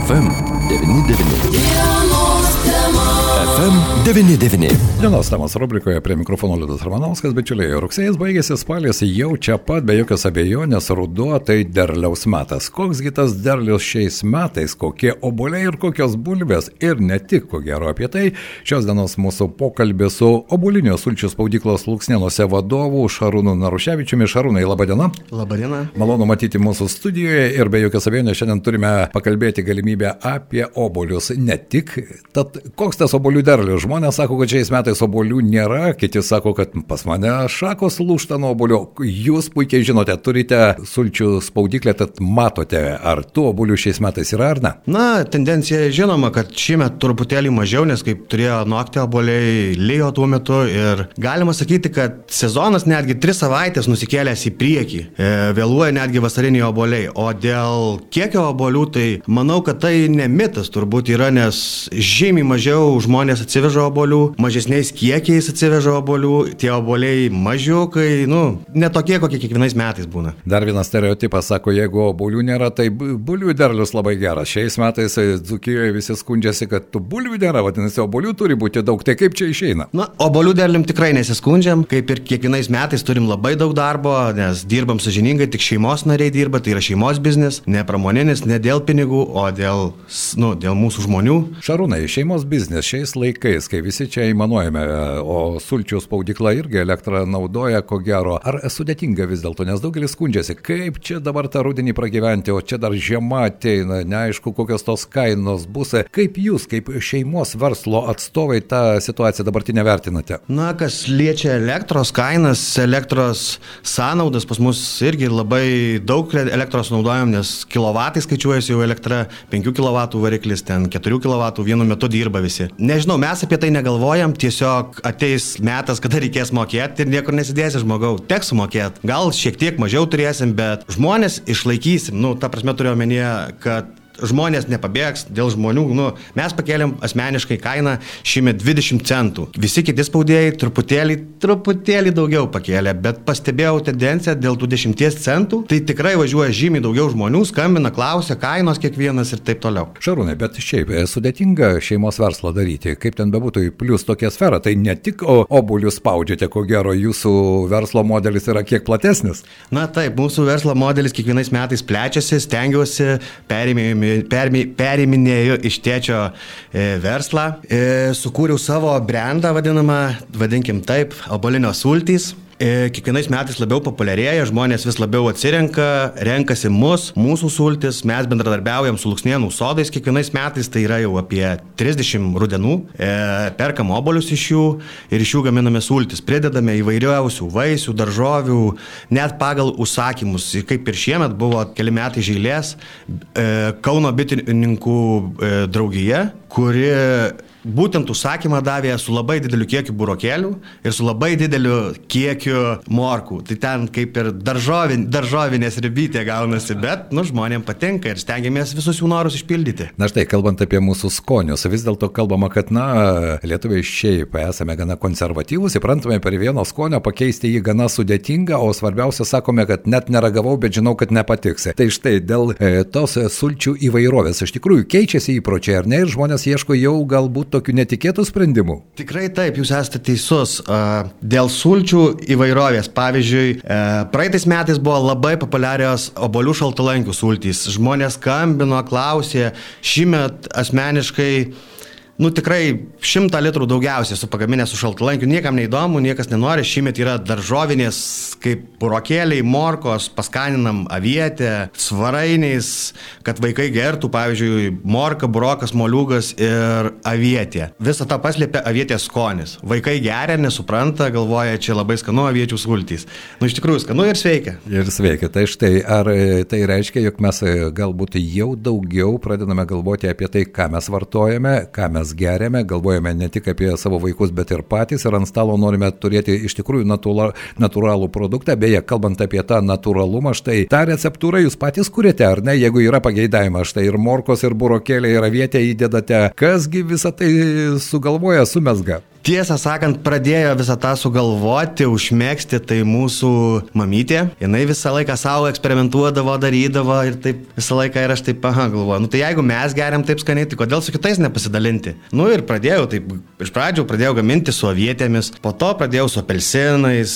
FM99. FM99. Dienos temos rubrikoje prie mikrofono Liudas Ramanauskas, bičiuliai, rugsėjas baigėsi spalis, jau čia pat be jokios abejonės ruduo tai derliaus metas. Koksgi tas derlius šiais metais, kokie oboliai ir kokios bulvės ir ne tik, ko gero apie tai, šios dienos mūsų pokalbė su obulinio sulčių spaudyklos Luksnėnuose vadovu Šarūnu Naruševičiumi. Šarūnai, laba diena. Labadiena. Malonu matyti mūsų studijoje ir be jokios abejonės šiandien turime pakalbėti galimybę apie obolius. Ne tik, tad koks tas obolių derlius? Žmonės sako, kad šiais metais obolių nėra, kiti sako, kad pas mane šakos lūšta nuo obolio. Jūs puikiai žinote, turite sulčių spaudiklę, tad matote, ar tų obolių šiais metais yra ar ne. Na, tendencija žinoma, kad šiemet truputėlį mažiau, nes kaip turėjo nuokti oboliai, lyjo tuo metu ir galima sakyti, kad sezonas netgi tris savaitės nusikėlęs į priekį, e, vėluoja netgi vasariniai oboliai. O dėl kiekio obolių, tai manau, kad tai ne mitas turbūt yra, nes žymiai mažiau žmonės atsiveža obolių, mažesniais kiekiais atsiveža obolių, tie oboliai mažiukai, nu, netokie, kokie kiekvienais metais būna. Dar vienas stereotipas sako, jeigu obolių nėra, tai bu- bulvių derlius labai geras. Šiais metais e, Dzukijoje visi skundžiasi, kad tų bulvių nėra, vadinasi, obolių turi būti daug. Tai kaip čia išeina? Na, obolių derlium tikrai nesiskundžiam, kaip ir kiekvienais metais turim labai daug darbo, nes dirbam sažiningai, tik šeimos nariai dirba, tai yra šeimos biznis, ne pramoninis, ne dėl pinigų, o dėl, nu, dėl mūsų žmonių. Šarūnai, šeimos biznis šiais laikais, kai visi čia įmanuojame, o sulčių spaudykla irgi elektrą naudoja, ko gero, ar sudėtinga vis dėlto, nes daugelis skundžiasi, kaip čia dabar tą rudenį pragyventi, o čia dar žiema ateina, neaišku, kokios tos kainos bus. Kaip jūs, kaip šeimos verslo atstovai, tą situaciją dabartinę vertinate? Na, kas liečia elektros kainas, elektros sąnaudas, pas mus irgi labai daug elektros naudojam, nes kilovatai skaičiuojasi jau elektra, 5 kW variklis, ten 4 kW vienu metu dirba visi. Nežinau, mes apie tai negalvojam, tiesiog ateis metas, kada reikės mokėti ir niekur nesidėsi žmogau, teks sumokėti. Gal šiek tiek mažiau turėsim, bet žmonės išlaikysim, nu, ta prasme turiu omenyje, kad žmonės nepabėgs dėl žmonių. Nu, mes pakėlėm asmeniškai kainą šiemet 20 centų. Visi kiti spaudėjai truputėlį, truputėlį daugiau pakėlė, bet pastebėjau tendenciją dėl tų 10 centų. Tai tikrai važiuoja žymiai daugiau žmonių, skambina, klausia kainos kiekvienas ir taip toliau. Šarūnai, bet šiaip e, sudėtinga šeimos verslą daryti, kaip ten bebūtų, plus tokia sfera, tai ne tik o- obuolius spaudžiate, ko gero jūsų verslo modelis yra kiek platesnis. Na taip, mūsų verslo modelis kiekvienais metais plečiasi, stengiuosi, perėmė- perėmė- periminėjau iš tėčio e, verslą, e, sukūriau savo brandą vadinamą, vadinkim taip, obolinio sultys. E, Kiekvienais metais labiau populiarėja, žmonės vis labiau atsirenka, renkasi mus, mūsų sultis, mes bendradarbiaujam su Luksnienų sodais kiekvienais metais, tai yra jau apie 30 rudenų, e, perkam obolius iš jų ir iš jų gaminame sultis, pridedame įvairiausių vaisių, daržovių, net pagal užsakymus, kaip ir šiemet buvo keli metai žailės, e, Kauno bitininkų e, draugija, kuri būtent užsakymą davė su labai dideliu kiekiu burokėlių ir su labai dideliu kiekiu morkų. Tai ten kaip ir daržovin, daržovinės ribytė gaunasi, bet, nu, žmonėms patinka ir stengiamės visus jų norus išpildyti. Na štai, kalbant apie mūsų skonius, vis dėlto kalbama, kad, na, lietuviai šiaip esame gana konservatyvūs, įprantame per vieno skonio pakeisti jį gana sudėtinga, o svarbiausia, sakome, kad net neragavau, bet žinau, kad nepatiks. Tai štai dėl e, tos sulčių įvairovės, iš tikrųjų keičiasi įpročiai, ar ne, ir žmonės ieško jau galbūt tokių netikėtų sprendimų. Tikrai taip, jūs esate teisus. Dėl sulčių įvairovės, pavyzdžiui, e, praeitais metais buvo labai populiarios obolių šaltalankių sultys. Žmonės skambino, klausė, šimet asmeniškai Nu tikrai šimtą litrų daugiausiai esu pagaminęs su šaltalankiu, niekam neįdomu, niekas nenori, šiemet yra daržovinės kaip burokėliai, morkos, paskaninam avietę, svarainiais, kad vaikai gertų, pavyzdžiui, morka, burokas, moliūgas ir avietė. Visą tą paslėpia avietės skonis. Vaikai geria, nesupranta, galvoja, čia labai skanu aviečių sultys. Nu iš tikrųjų skanu ir sveika. Ir sveiki, tai štai, ar e, tai reiškia, jog mes e, galbūt jau daugiau pradedame galvoti apie tai, ką mes vartojame, ką mes geriame, galvojame ne tik apie savo vaikus, bet ir patys ir ant stalo norime turėti iš tikrųjų natūra, natūralų produktą. Beje, kalbant apie tą natūralumą, štai tą receptūrą jūs patys kuriate, ar ne, jeigu yra pageidavimas, štai ir morkos, ir burokėlė, ir avietė įdedate, kasgi visą tai sugalvoja, sumesga. Tiesą sakant, pradėjo visą tą sugalvoti, užmėgsti, tai mūsų mamytė. Jis visą laiką savo eksperimentuodavo, darydavo ir taip visą laiką ir aš taip, aha, galvoju, nu tai jeigu mes geriam taip skaniai, tai kodėl su kitais nepasidalinti? Nu ir pradėjau, taip, iš pradžių pradėjau gaminti su avietėmis, po to pradėjau su apelsinais,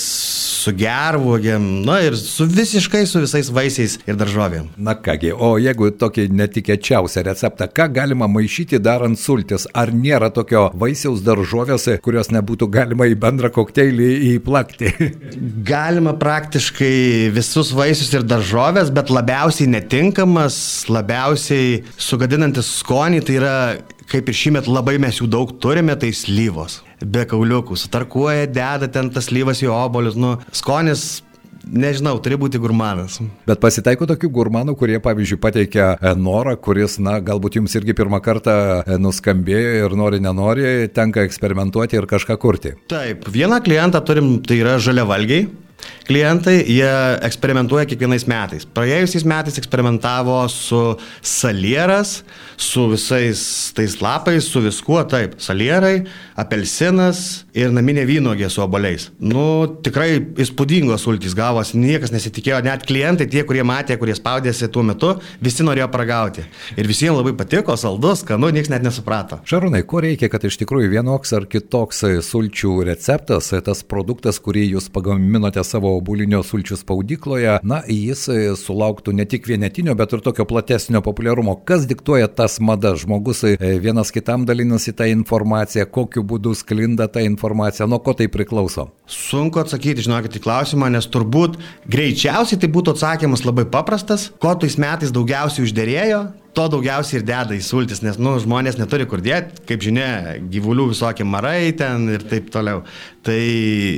su gervuogėm, na ir su visiškai su visais vaisiais ir daržovėm. Na kągi, o jeigu tokį netikėčiausią receptą, ką galima maišyti darant sultis? Ar nėra tokio vaisiaus daržovės, kurios nebūtų galima į bendrą kokteilį įplakti. Galima praktiškai visus vaisius ir daržovės, bet labiausiai netinkamas, labiausiai sugadinantis skonį, tai yra, kaip ir šįmet labai mes jų daug turime, tai slyvos. Be kauliukų, sutarkuoja, deda ten tas slyvas į obolius, nu, skonis nežinau, turi būti gurmanas. Bet pasitaiko tokių gurmanų, kurie, pavyzdžiui, pateikia e, norą, kuris, na, galbūt jums irgi pirmą kartą e, nuskambėjo ir nori, nenori, tenka eksperimentuoti ir kažką kurti. Taip, vieną klientą turim, tai yra žaliavalgiai klientai, jie eksperimentuoja kiekvienais metais. Praėjusiais metais eksperimentavo su salieras, su visais tais lapais, su viskuo, taip, salierai, apelsinas ir naminė vynogė su oboliais. Nu, tikrai įspūdingos sultys gavosi, niekas nesitikėjo, net klientai, tie, kurie matė, kurie spaudėsi tuo metu, visi norėjo paragauti. Ir visiems labai patiko, saldus, skanu, niekas net nesuprato. Šarūnai, ko reikia, kad iš tikrųjų vienoks ar kitoks sulčių receptas, tas produktas, kurį jūs pagaminote savo obulinio sulčių spaudykloje, na, jis sulauktų ne tik vienetinio, bet ir tokio platesnio populiarumo. Kas diktuoja tas madas? Žmogus vienas kitam dalinasi tą informaciją, kokiu būdu sklinda ta informacija, nuo ko tai priklauso? Sunku atsakyti, žinokit, į klausimą, nes turbūt greičiausiai tai būtų atsakymas labai paprastas, ko tais metais daugiausiai uždėrėjo, to daugiausiai ir deda į sultis, nes, nu, žmonės neturi kur dėti, kaip žinia, gyvulių visokie marai ten ir taip toliau. Tai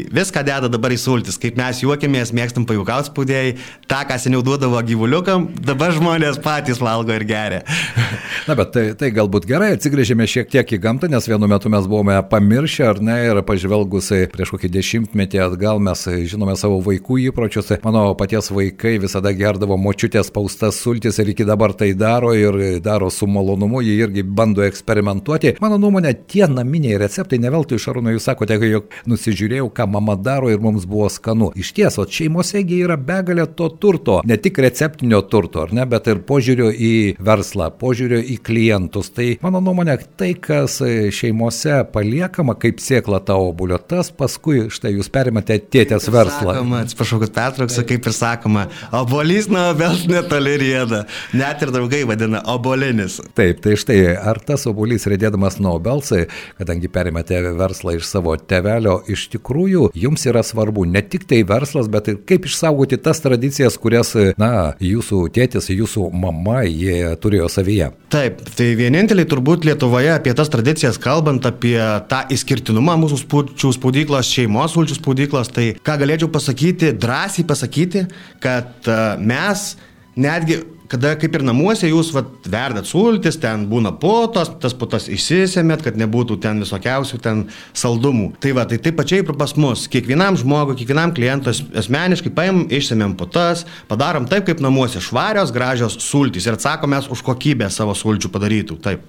viską deda dabar į sultis, kaip mes juokėmės, mėgstam pajukauti spaudėjai, tą, ką seniau duodavo gyvuliukam, dabar žmonės patys valgo ir geria. Na, bet tai, tai galbūt gerai, atsigrėžėme šiek tiek į gamtą, nes vienu metu mes buvome pamiršę, ar ne, ir pažvelgusi prieš kokį dešimtmetį atgal mes žinome savo vaikų įpročius. Mano paties vaikai visada gerdavo močiutės paustas sultis ir iki dabar tai daro. Ir ir daro su malonumu, jie irgi bando eksperimentuoti. Mano nuomonė, tie naminiai receptai, ne veltui Šarūnai jūs sakote, jog nusižiūrėjau, ką mama daro ir mums buvo skanu. Iš ties, o šeimosegi yra begalė to turto, ne tik receptinio turto, ar ne, bet ir požiūrio į verslą, požiūrio į klientus. Tai mano nuomonė, tai, kas šeimose paliekama kaip sėkla ta obulio, tas paskui štai jūs perimate tėtės verslą. Sakoma, atsiprašau, kad pertrauksiu, kaip ir sakoma, obolys nuo obels netoli rėda. Net ir draugai vadina vadina obolinis. Taip, tai štai, ar tas obolys rėdėdamas nuo obelsai, kadangi perimate verslą iš savo tevelio, iš tikrųjų jums yra svarbu ne tik tai verslas, bet ir kaip išsaugoti tas tradicijas, kurias, na, jūsų tėtis, jūsų mama, jie turėjo savyje. Taip, tai vieninteliai turbūt Lietuvoje apie tas tradicijas, kalbant apie tą išskirtinumą mūsų spūčių spaudyklos, šeimos sulčių spaudyklos, tai ką galėčiau pasakyti, drąsiai pasakyti, kad mes netgi kada kaip ir namuose jūs vat, verdat sultis, ten būna putos, tas putas išsisėmėt, kad nebūtų ten visokiausių ten saldumų. Tai va, tai taip pačiai ir pas mus. Kiekvienam žmogui, kiekvienam klientui asmeniškai paim, išsėmėm putas, padarom taip, kaip namuose švarios, gražios sultys ir atsakomės už kokybę savo sulčių padarytų. Taip.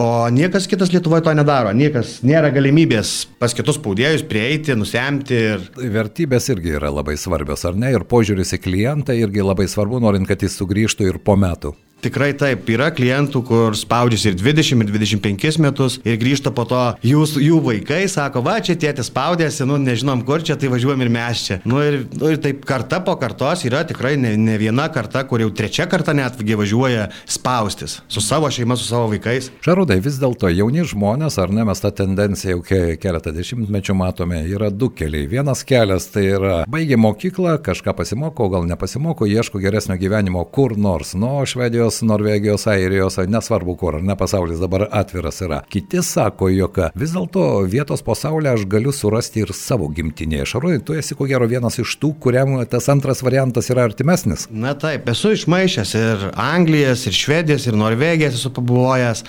O niekas kitas Lietuvoje to nedaro. Niekas nėra galimybės pas kitus spaudėjus prieiti, nusemti. Ir... Vertybės irgi yra labai svarbios, ar ne? Ir požiūris į klientą irgi labai svarbu, norint, kad jis sugrįžtų grįžtų ir po metų. Tikrai taip, yra klientų, kur spaudžiasi ir 20, ir 25 metus ir grįžta po to jūs, jų vaikai, sako, va, čia tėtis spaudėsi, nu nežinom kur čia, tai važiuojam ir mes čia. Nu ir, nu, ir taip karta po kartos yra tikrai ne, ne viena karta, kur jau trečia karta netgi važiuoja spaustis su savo šeima, su savo vaikais. Šarūdai, vis dėlto jauni žmonės, ar ne, mes tą tendenciją jau keletą dešimtmečių matome, yra du keliai. Vienas kelias tai yra baigė mokyklą, kažką pasimoko, gal nepasimoko, ieško geresnio gyvenimo kur nors, nuo Švedijos Švedijos, Norvegijos, Airijos, nesvarbu kur, ne pasaulis dabar atviras yra. Kiti sako, jog vis dėlto vietos pasaulyje aš galiu surasti ir savo gimtinėje. Šarūnai, tu esi ko gero vienas iš tų, kuriam tas antras variantas yra artimesnis. Na taip, esu išmaišęs ir Anglijas, ir Švedijas, ir Norvegijas esu pabuvojęs,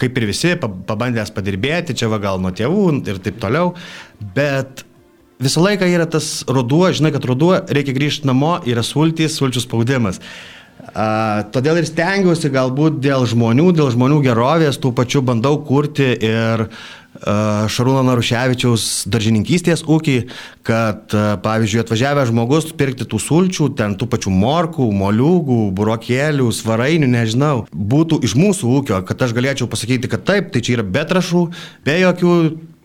kaip ir visi, pabandęs padirbėti, čia va gal nuo tėvų ir taip toliau. Bet visą laiką yra tas ruduo, žinai, kad ruduo reikia grįžti namo, yra sultys, sulčių spaudimas. A, todėl ir stengiuosi galbūt dėl žmonių, dėl žmonių gerovės, tų pačių bandau kurti ir Šarūno Naruševičiaus daržininkystės ūkį, kad pavyzdžiui atvažiavę žmogus pirkti tų sulčių, ten tų pačių morkų, moliūgų, burokėlių, svarainių, nežinau, būtų iš mūsų ūkio, kad aš galėčiau pasakyti, kad taip, tai čia yra be trašų, be jokių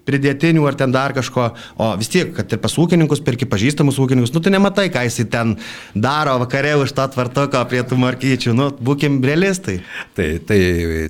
pridėtinių ar ten dar kažko, o vis tiek, kad ir pas ūkininkus, perki pažįstamus ūkininkus, nu tai nematai, ką jisai ten daro vakare už tą tvartuką prie tų markyčių, nu būkim realistai. Tai, tai,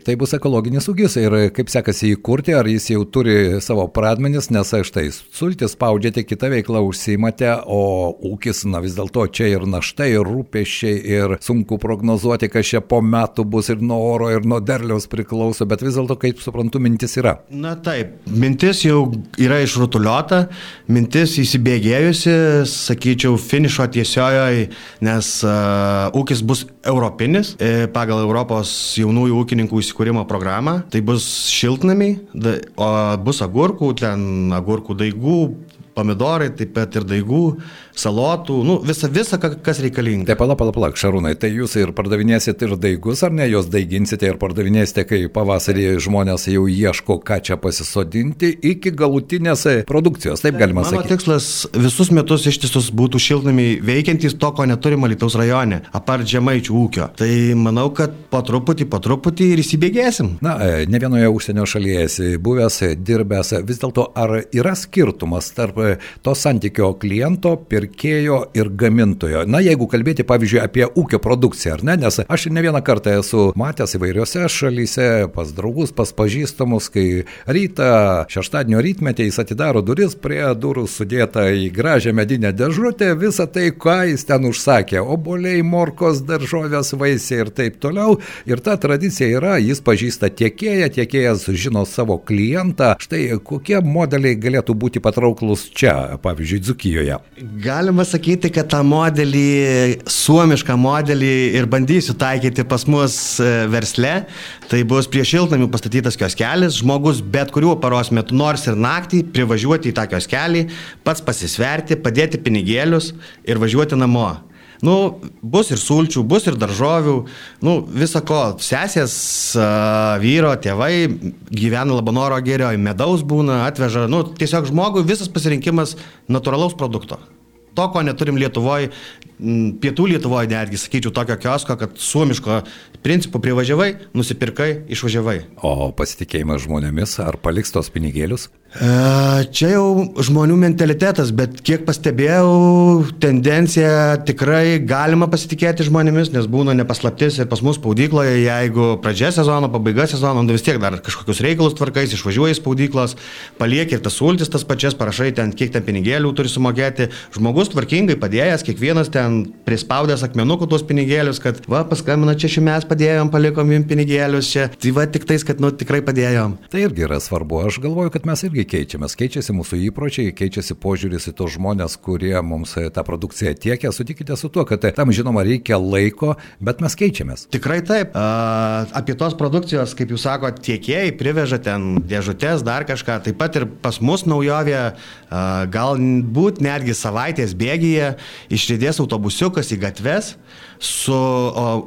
tai bus ekologinis ūkis ir kaip sekasi įkurti, ar jis jau turi savo pradmenis, nes štai sultis spaudžiate, kitą veiklą užsimate, o ūkis, na vis dėlto čia ir naštai, ir rūpešiai, ir sunku prognozuoti, kas čia po metų bus ir nuo oro, ir nuo derliaus priklauso, bet vis dėlto, kaip suprantu, mintis yra. Na taip, mintis jau yra išrutuliota, mintis įsibėgėjusi, sakyčiau, finišo tiesiojoje, nes uh, ūkis bus europinis e, pagal Europos jaunųjų ūkininkų įsikūrimo programą. Tai bus šiltnamiai, bus agurkų, ten agurkų daigų, pomidorai, taip pat ir daigų, salotų, nu, visa, visa, kas reikalinga. Tai pala, pala, pala, Šarūnai, tai jūs ir pardavinėsite ir daigus, ar ne, jos daiginsite ir pardavinėsite, kai pavasarį žmonės jau ieško, ką čia pasisodinti, iki galutinės produkcijos, taip galima Mano sakyti. Mano tikslas visus metus ištisus būtų šiltnamiai veikiantys to, ko neturime Lietuvos rajone, apart žemaičių ūkio. Tai manau, kad po truputį, po truputį ir įsibėgėsim. Na, e, ne vienoje užsienio šalyje esi buvęs, dirbęs, vis dėlto ar yra skirtumas tarp to santykio kliento, pirkėjo ir gamintojo. Na, jeigu kalbėti, pavyzdžiui, apie ūkio produkciją, ar ne, nes aš ne vieną kartą esu matęs įvairiose šalyse, pas draugus, pas pažįstamus, kai rytą, šeštadienio rytmetį jis atidaro duris, prie durų sudėta į gražią medinę dėžutę, visą tai, ką jis ten užsakė - oboliai, morkos, daržovės, vaisiai ir taip toliau. Ir ta tradicija yra, jis pažįsta tiekėją, tiekėjas žino savo klientą. Štai kokie modeliai galėtų būti patrauklus čia, pavyzdžiui, Dzukijoje? Galima sakyti, kad tą modelį, suomišką modelį ir bandysiu taikyti pas mus e, versle. Tai bus prie šiltnamių pastatytas kioskelis, žmogus bet kuriuo paros metu, nors ir naktį, privažiuoti į tą kioskelį, pats pasisverti, padėti pinigėlius ir važiuoti namo. Nu, bus ir sulčių, bus ir daržovių, nu, viso ko. Sesės, vyro, tėvai gyvena Labanoro gėrio, medaus būna, atveža, nu, tiesiog žmogui visas pasirinkimas natūralaus produkto. To, ko neturim Lietuvoje, pietų Lietuvoje netgi, sakyčiau, tokio kiosko, kad suomiško principų privažiavai, nusipirkai, išvažiavai. O pasitikėjimas žmonėmis, ar paliks tos pinigėlius? E, čia jau žmonių mentalitetas, bet kiek pastebėjau, tendencija tikrai galima pasitikėti žmonėmis, nes būna nepaslaptis ir pas mus spaudykloje, jeigu pradžia sezono, pabaiga sezono, nu vis tiek dar kažkokius reikalus tvarkais, išvažiuoji į spaudyklas, palieki ir tas sultis tas pačias, parašai ten, kiek ten pinigėlių turi sumokėti. Žmogus tvarkingai padėjęs, kiekvienas ten prispaudęs akmenukų tuos pinigėlius, kad va, paskambina čia šį mes padėjom, palikom jums pinigėlius čia. Tai va tik tais, kad nu tikrai padėjom. Tai irgi yra svarbu. Aš galvoju, kad mes irgi keičiamės. Keičiasi mūsų įpročiai, keičiasi požiūris į tos žmonės, kurie mums tą produkciją tiekia. Sutikite su tuo, kad tam žinoma reikia laiko, bet mes keičiamės. Tikrai taip. A, apie tos produkcijos, kaip jūs sakote, tiekėjai priveža ten dėžutės, dar kažką. Taip pat ir pas mus naujovė, galbūt netgi savaitės bėgyje išridės autobusiukas į gatves su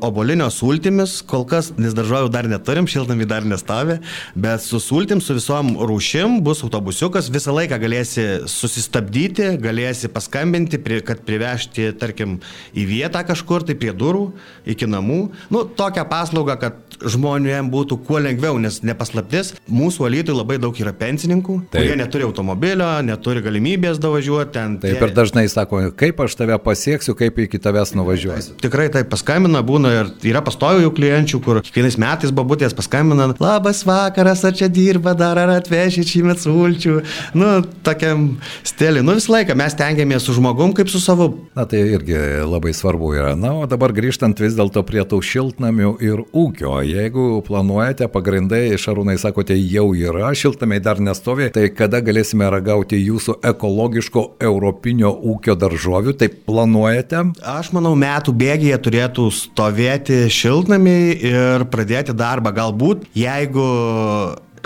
obolinio sultimis, kol kas, nes daržovių dar neturim, šiltnami dar nestovi, bet su sultim, su visom rūšim bus autobusiukas, visą laiką galėsi susistabdyti, galėsi paskambinti, kad privežti, tarkim, į vietą kažkur, tai prie durų, iki namų. Nu, tokią paslaugą, kad žmonėms būtų kuo lengviau, nes nepaslaptis, mūsų alytui labai daug yra pensininkų, Taip. kurie neturi automobilio, neturi galimybės davažiuoti ten. Taip tie... ir dažnai sako, kaip aš tave pasieksiu, kaip iki tavęs nuvažiuosiu. Tikrai taip paskambina, būna ir yra pastovių klienčių, kur kiekvienais metais babutės paskambina, labas vakaras, ar čia dirba, dar ar atveši šįmet sulčių. Nu, tokiam stiliui. Nu, visą laiką mes tengiamės su žmogum kaip su savo. Na, tai irgi labai svarbu yra. Na, o dabar grįžtant vis dėlto prie tų šiltnamių ir ūkio. Jeigu planuojate, pagrindai, Šarūnai sakote, jau yra, šiltnamiai dar nestovi, tai kada galėsime ragauti jūsų ekologiško europinio ūkio daržovių, tai planuojate? Aš manau, metų bėgėje turėtų stovėti šiltnamiai ir pradėti darbą. Galbūt, jeigu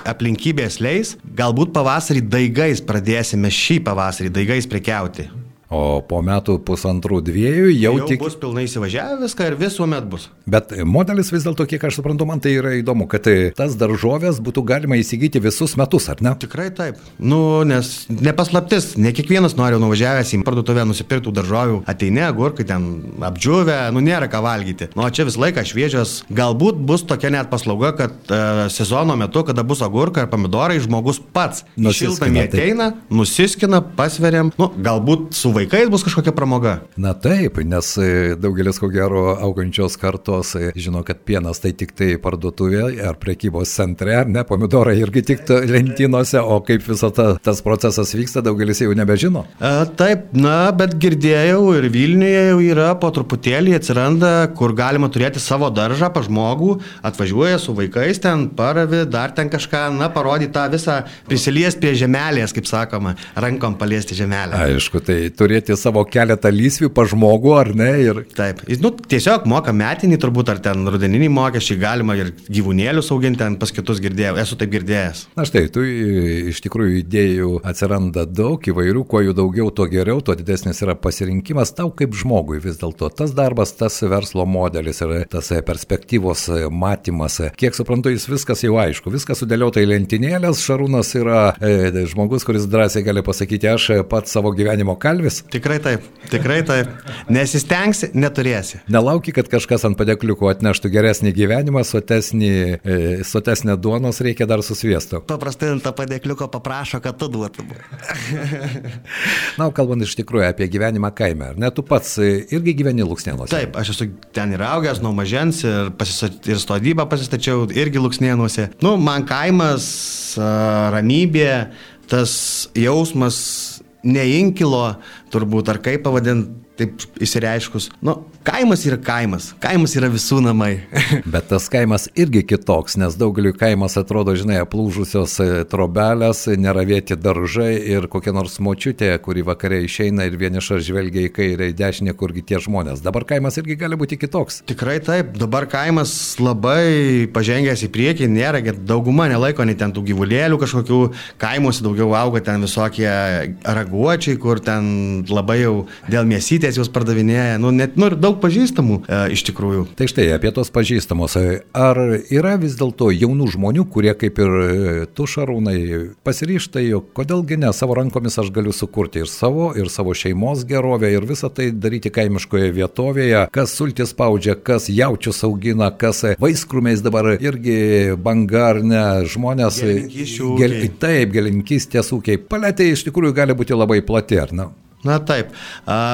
aplinkybės leis, galbūt pavasarį daigais pradėsime šį pavasarį daigais prekiauti. O po metų pusantrų dviejų jau, Jau tik... bus pilnai įsivažiavę viską ir visuomet bus. Bet modelis vis dėlto, kiek aš suprantu, man tai yra įdomu, kad e, tas daržovės būtų galima įsigyti visus metus, ar ne? Tikrai taip. Nu, nes nepaslaptis, ne kiekvienas nori nuvažiavęs į parduotuvę nusipirktų daržovių, ateini, agurkai ten apdžiūvę, nu nėra ką valgyti. Nu, čia visą laiką šviežias. Galbūt bus tokia net paslauga, kad uh, sezono metu, kada bus agurkai ar pomidorai, žmogus pats Nusiskina, šiltame taip. ateina, nusiskina, pasveriam. Nu, galbūt su vaikais bus kažkokia pramoga. Na taip, nes e, daugelis ko gero augančios kartos e, žino, kad pienas tai tik tai parduotuvė ar prekybos centre, ar ne, pomidorai irgi tik lentynose, o kaip visą ta, tas procesas vyksta, daugelis jau nebežino. E, Taip, na, bet girdėjau ir Vilniuje jau yra po truputėlį atsiranda, kur galima turėti savo daržą pa žmogų, atvažiuoja su vaikais ten, paravi, dar ten kažką, na, parodyti tą visą, prisiliesti prie žemelės, kaip sakoma, rankom paliesti žemelę. Aišku, tai turėti savo keletą lysvių pa žmogų, ar ne, ir Taip, jis, nu, tiesiog moka metinį turbūt, ar ten rudeninį mokesčiai, galima ir gyvūnėlius auginti, ten pas kitus girdėjau, esu taip girdėjęs. Na štai, tu iš tikrųjų idėjų atsiranda daug įvairių, kuo jų daugiau, tuo geriau, tuo didesnis yra pasirinkimas tau kaip žmogui vis dėlto. Tas darbas, tas verslo modelis ir tas perspektyvos matymas, kiek suprantu, jis viskas jau aišku, viskas sudėliota į lentynėlės, Šarūnas yra e, žmogus, kuris drąsiai gali pasakyti, aš pats savo gyvenimo kalvis. Tikrai taip, tikrai taip. Nesistengsi, neturėsi. Nelauki, kad kažkas ant padėkliuko atneštų geresnį gyvenimą, sotesnį, e, sotesnę duonos reikia dar susviesto. Paprastai ant tą padėkliuko paprašo, kad tu duotum. Na, kalbant iš tikrųjų apie gyvenimą kaime, ar ne, tu pats e, irgi gyveni Luksnienuose? Taip, aš esu ten ir augęs nuo mažens ir, pasisat, ir sodybą pasistačiau irgi Luksnienuose. Nu, man kaimas, ramybė, tas jausmas neinkilo, turbūt, ar kaip pavadinti, taip įsireiškus. Nu, kaimas yra kaimas, kaimas yra visų namai. Bet tas kaimas irgi kitoks, nes daugeliu kaimas atrodo, žinai, aplūžusios e, trobelės, neravėti daržai ir kokia nors močiutė, kuri vakare išeina ir vieniša žvelgia į kairę, į dešinę, kurgi tie žmonės. Dabar kaimas irgi gali būti kitoks. Tikrai taip, dabar kaimas labai pažengęs į priekį, nėra, dauguma nelaiko nei ten tų gyvulėlių kažkokių, kaimuose daugiau auga ten visokie raguočiai, kur ten labai jau dėl mėsytės jūs pardavinėja, nu, net, nu, daug pažįstamų e, iš tikrųjų. Tai štai apie tos pažįstamos. Ar yra vis dėlto jaunų žmonių, kurie kaip ir e, tu šarūnai pasiryšta, jog kodėlgi ne, savo rankomis aš galiu sukurti ir savo, ir savo šeimos gerovę, ir visą tai daryti kaimiškoje vietovėje, kas sultis spaudžia, kas jaučius augina, kas vaiskrūmiais dabar irgi banga ar ne, žmonės. Gel, taip, gelinkystės ūkiai. Paletė iš tikrųjų gali būti labai plati, ar ne? Na taip,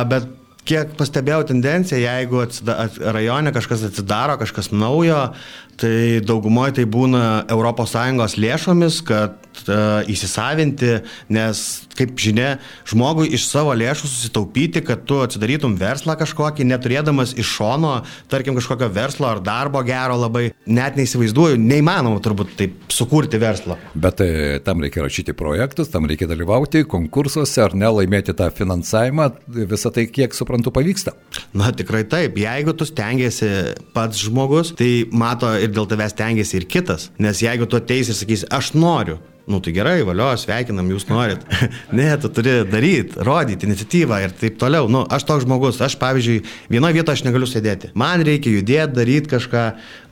bet kiek pastebėjau tendenciją, jeigu atsida, at, rajone kažkas atsidaro, kažkas naujo, tai daugumoje tai būna ES lėšomis, kad a, įsisavinti, nes, kaip žinia, žmogui iš savo lėšų susitaupyti, kad tu atsidarytum verslą kažkokį, neturėdamas iš šono, tarkim, kažkokio verslo ar darbo gero labai, net neįsivaizduoju, neįmanoma turbūt taip sukurti verslą. Bet e, tam reikia rašyti projektus, tam reikia dalyvauti konkursuose ar ne, laimėti tą finansavimą, visą tai kiek suprantu pavyksta. Na tikrai taip, jeigu tu stengiasi pats žmogus, tai mato ir dėl tavęs stengiasi ir kitas. Nes jeigu tu ateisi ir sakysi, aš noriu, nu tai gerai, valio, sveikinam, jūs norit. ne, tu turi daryti, rodyti iniciatyvą ir taip toliau. Nu, aš toks žmogus, aš pavyzdžiui, vienoje vietoje aš negaliu sėdėti. Man reikia judėti, daryti kažką,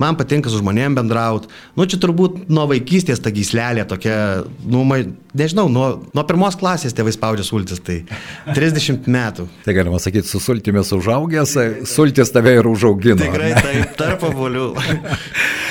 man patinka su žmonėm bendrauti. Nu čia turbūt nuo vaikystės ta gyslelė tokia, nu, ma, nežinau, nuo, nuo pirmos klasės tėvai spaudžia sultis, tai 30 metų. Tai galima sakyti, su sultimis užaugęs, sultis tave ir užaugino. Tikrai taip, tarp avolių.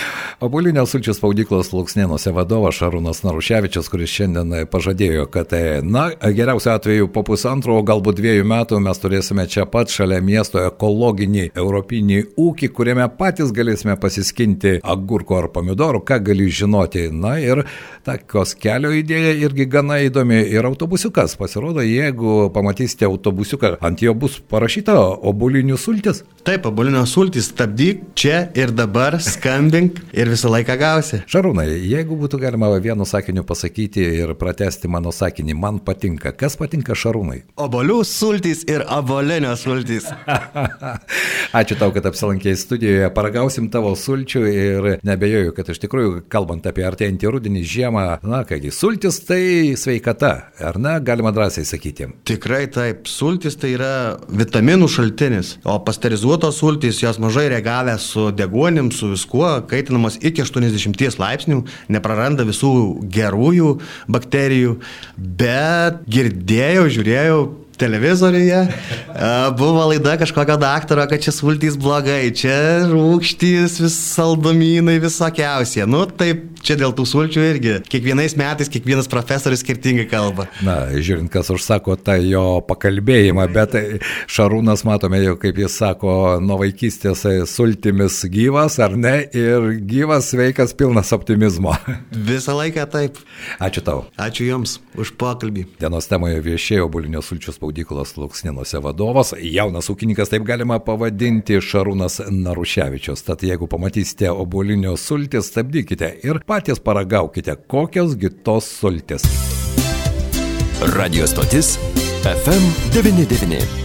Obulinio sulčių spaudyklos Luksnienuose vadovas Šarūnas Naruševičius, kuris šiandien pažadėjo, kad, e, na, geriausiu atveju po pusantro, o galbūt dviejų metų mes turėsime čia pat šalia miesto ekologinį europinį ūkį, kuriame patys galėsime pasiskinti agurko ar pomidorų, ką gali žinoti. Na ir tokios kelio idėja irgi gana įdomi. Ir autobusiukas, pasirodo, jeigu pamatysite autobusiuką, ant jo bus parašyta obulinių sultis. Taip, abulinio sultys, stabdyk čia ir dabar, skambink ir visą laiką gausi. Šarūnai, jeigu būtų galima vienu sakiniu pasakyti ir pratesti mano sakinį, man patinka. Kas patinka Šarūnai? Obolių sultys ir abolinio sultys. Ačiū tau, kad apsilankėjai studijoje, paragausim tavo sulčių ir nebejoju, kad iš tikrųjų, kalbant apie artėjantį rudenį, žiemą, na kągi, sultis tai sveikata, ar ne, galima drąsiai sakyti. Tikrai taip, sultis tai yra vitaminų šaltinis, o pasterizuotos sultys jos mažai reagavę su deguonim, su viskuo, kaitinamos iki 80 laipsnių, nepraranda visų gerųjų bakterijų, bet girdėjau, žiūrėjau televizoriuje, buvo laida kažkokio daktaro, kad čia sultys blogai, čia rūkštys, vis saldumynai visokiausie. Nu, taip, čia dėl tų sulčių irgi. Kiekvienais metais kiekvienas profesorius skirtingai kalba. Na, žiūrint, kas užsako tą jo pakalbėjimą, bet Šarūnas matome jau, kaip jis sako, nuo vaikystės sultimis gyvas, ar ne, ir gyvas, sveikas, pilnas optimizmo. Visą laiką taip. Ačiū tau. Ačiū Jums už pokalbį. Dienos temoje viešėjo bulinio sulčių spaudyklos Luksninuose vadovas, jaunas ūkininkas, taip galima pavadinti, Šarūnas Naruševičius. Tad jeigu pamatysite obulinio sultis, stabdykite ir patys paragaukite, kokios kitos sultis. Radio stotis FM99.